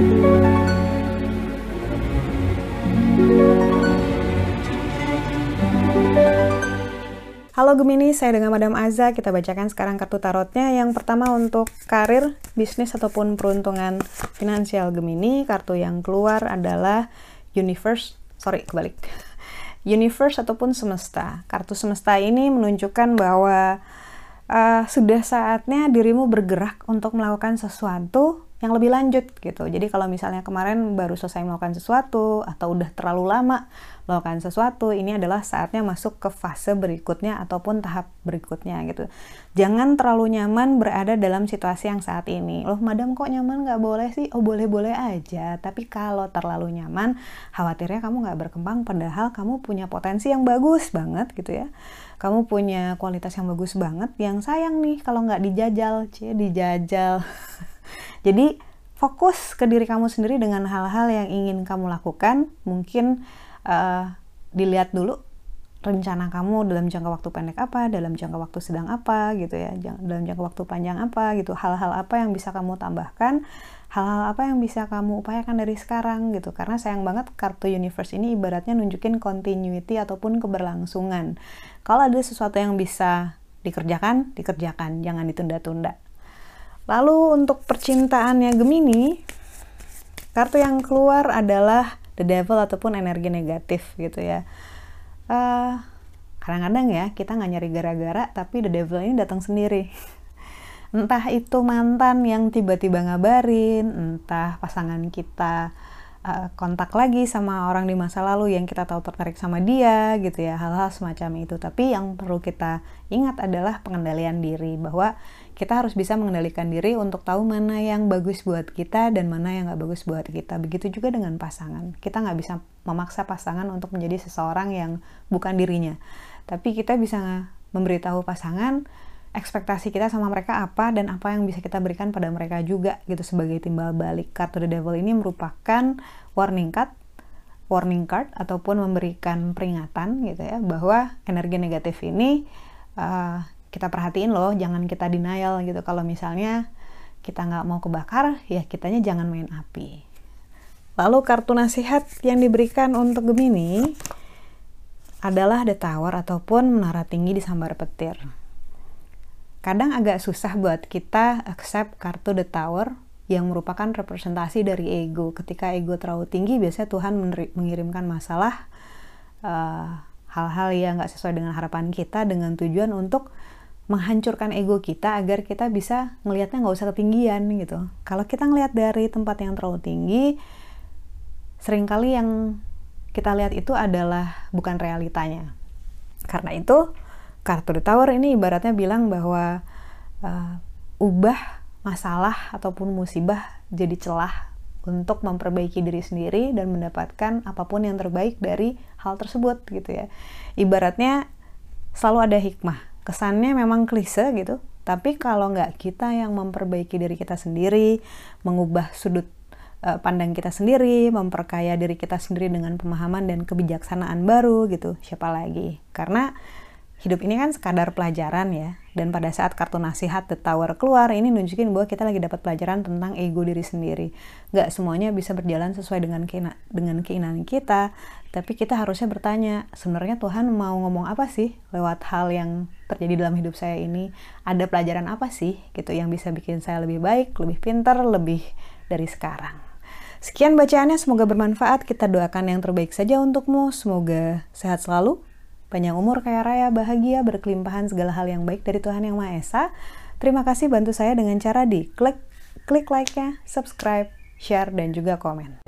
Halo Gemini, saya dengan Madam Aza. Kita bacakan sekarang kartu tarotnya. Yang pertama untuk karir, bisnis, ataupun peruntungan finansial Gemini. Kartu yang keluar adalah Universe. Sorry, kebalik. Universe ataupun semesta. Kartu semesta ini menunjukkan bahwa uh, sudah saatnya dirimu bergerak untuk melakukan sesuatu yang lebih lanjut gitu. Jadi kalau misalnya kemarin baru selesai melakukan sesuatu atau udah terlalu lama melakukan sesuatu, ini adalah saatnya masuk ke fase berikutnya ataupun tahap berikutnya gitu. Jangan terlalu nyaman berada dalam situasi yang saat ini. Loh, madam kok nyaman nggak boleh sih? Oh boleh-boleh aja. Tapi kalau terlalu nyaman, khawatirnya kamu nggak berkembang padahal kamu punya potensi yang bagus banget gitu ya. Kamu punya kualitas yang bagus banget, yang sayang nih kalau nggak dijajal, cie dijajal. Jadi fokus ke diri kamu sendiri dengan hal-hal yang ingin kamu lakukan. Mungkin uh, dilihat dulu rencana kamu dalam jangka waktu pendek apa, dalam jangka waktu sedang apa gitu ya, dalam jangka waktu panjang apa gitu, hal-hal apa yang bisa kamu tambahkan, hal-hal apa yang bisa kamu upayakan dari sekarang gitu. Karena sayang banget kartu universe ini ibaratnya nunjukin continuity ataupun keberlangsungan. Kalau ada sesuatu yang bisa dikerjakan, dikerjakan, jangan ditunda-tunda. Lalu untuk percintaannya Gemini, kartu yang keluar adalah The Devil ataupun energi negatif gitu ya. eh, kadang-kadang ya kita nggak nyari gara-gara, tapi The Devil ini datang sendiri. Entah itu mantan yang tiba-tiba ngabarin, entah pasangan kita uh, kontak lagi sama orang di masa lalu yang kita tahu tertarik sama dia gitu ya hal-hal semacam itu tapi yang perlu kita ingat adalah pengendalian diri bahwa kita harus bisa mengendalikan diri untuk tahu mana yang bagus buat kita dan mana yang nggak bagus buat kita. Begitu juga dengan pasangan. Kita nggak bisa memaksa pasangan untuk menjadi seseorang yang bukan dirinya. Tapi kita bisa memberitahu pasangan ekspektasi kita sama mereka apa dan apa yang bisa kita berikan pada mereka juga gitu sebagai timbal balik. Kartu The Devil ini merupakan warning card warning card ataupun memberikan peringatan gitu ya bahwa energi negatif ini uh, kita perhatiin loh jangan kita denial gitu. Kalau misalnya kita nggak mau kebakar ya kitanya jangan main api. Lalu kartu nasihat yang diberikan untuk Gemini adalah the tower ataupun menara tinggi di sambar petir. Kadang agak susah buat kita accept kartu the tower yang merupakan representasi dari ego. Ketika ego terlalu tinggi, biasanya Tuhan mengirimkan masalah, uh, hal-hal yang nggak sesuai dengan harapan kita dengan tujuan untuk menghancurkan ego kita agar kita bisa ngelihatnya nggak usah ketinggian gitu. Kalau kita ngelihat dari tempat yang terlalu tinggi, sering kali yang kita lihat itu adalah bukan realitanya. Karena itu, kartu The Tower ini ibaratnya bilang bahwa uh, ubah masalah ataupun musibah jadi celah untuk memperbaiki diri sendiri dan mendapatkan apa pun yang terbaik dari hal tersebut gitu ya. Ibaratnya selalu ada hikmah kesannya memang klise gitu. Tapi kalau nggak kita yang memperbaiki diri kita sendiri mengubah sudut uh, pandang kita sendiri memperkaya diri kita sendiri dengan pemahaman dan kebijaksanaan baru gitu siapa lagi? Karena hidup ini kan sekadar pelajaran ya. Dan pada saat kartu nasihat The Tower keluar ini nunjukin bahwa kita lagi dapat pelajaran tentang ego diri sendiri. Nggak semuanya bisa berjalan sesuai dengan keina dengan keinginan kita tapi kita harusnya bertanya sebenarnya Tuhan mau ngomong apa sih lewat hal yang terjadi dalam hidup saya ini? Ada pelajaran apa sih? Gitu yang bisa bikin saya lebih baik lebih pintar lebih dari sekarang. Sekian bacaannya, semoga bermanfaat. Kita doakan yang terbaik saja untukmu. Semoga sehat selalu, Panjang umur, kaya raya, bahagia, berkelimpahan segala hal yang baik dari Tuhan Yang Maha Esa. Terima kasih bantu saya dengan cara di klik, klik like-nya, subscribe, share, dan juga komen.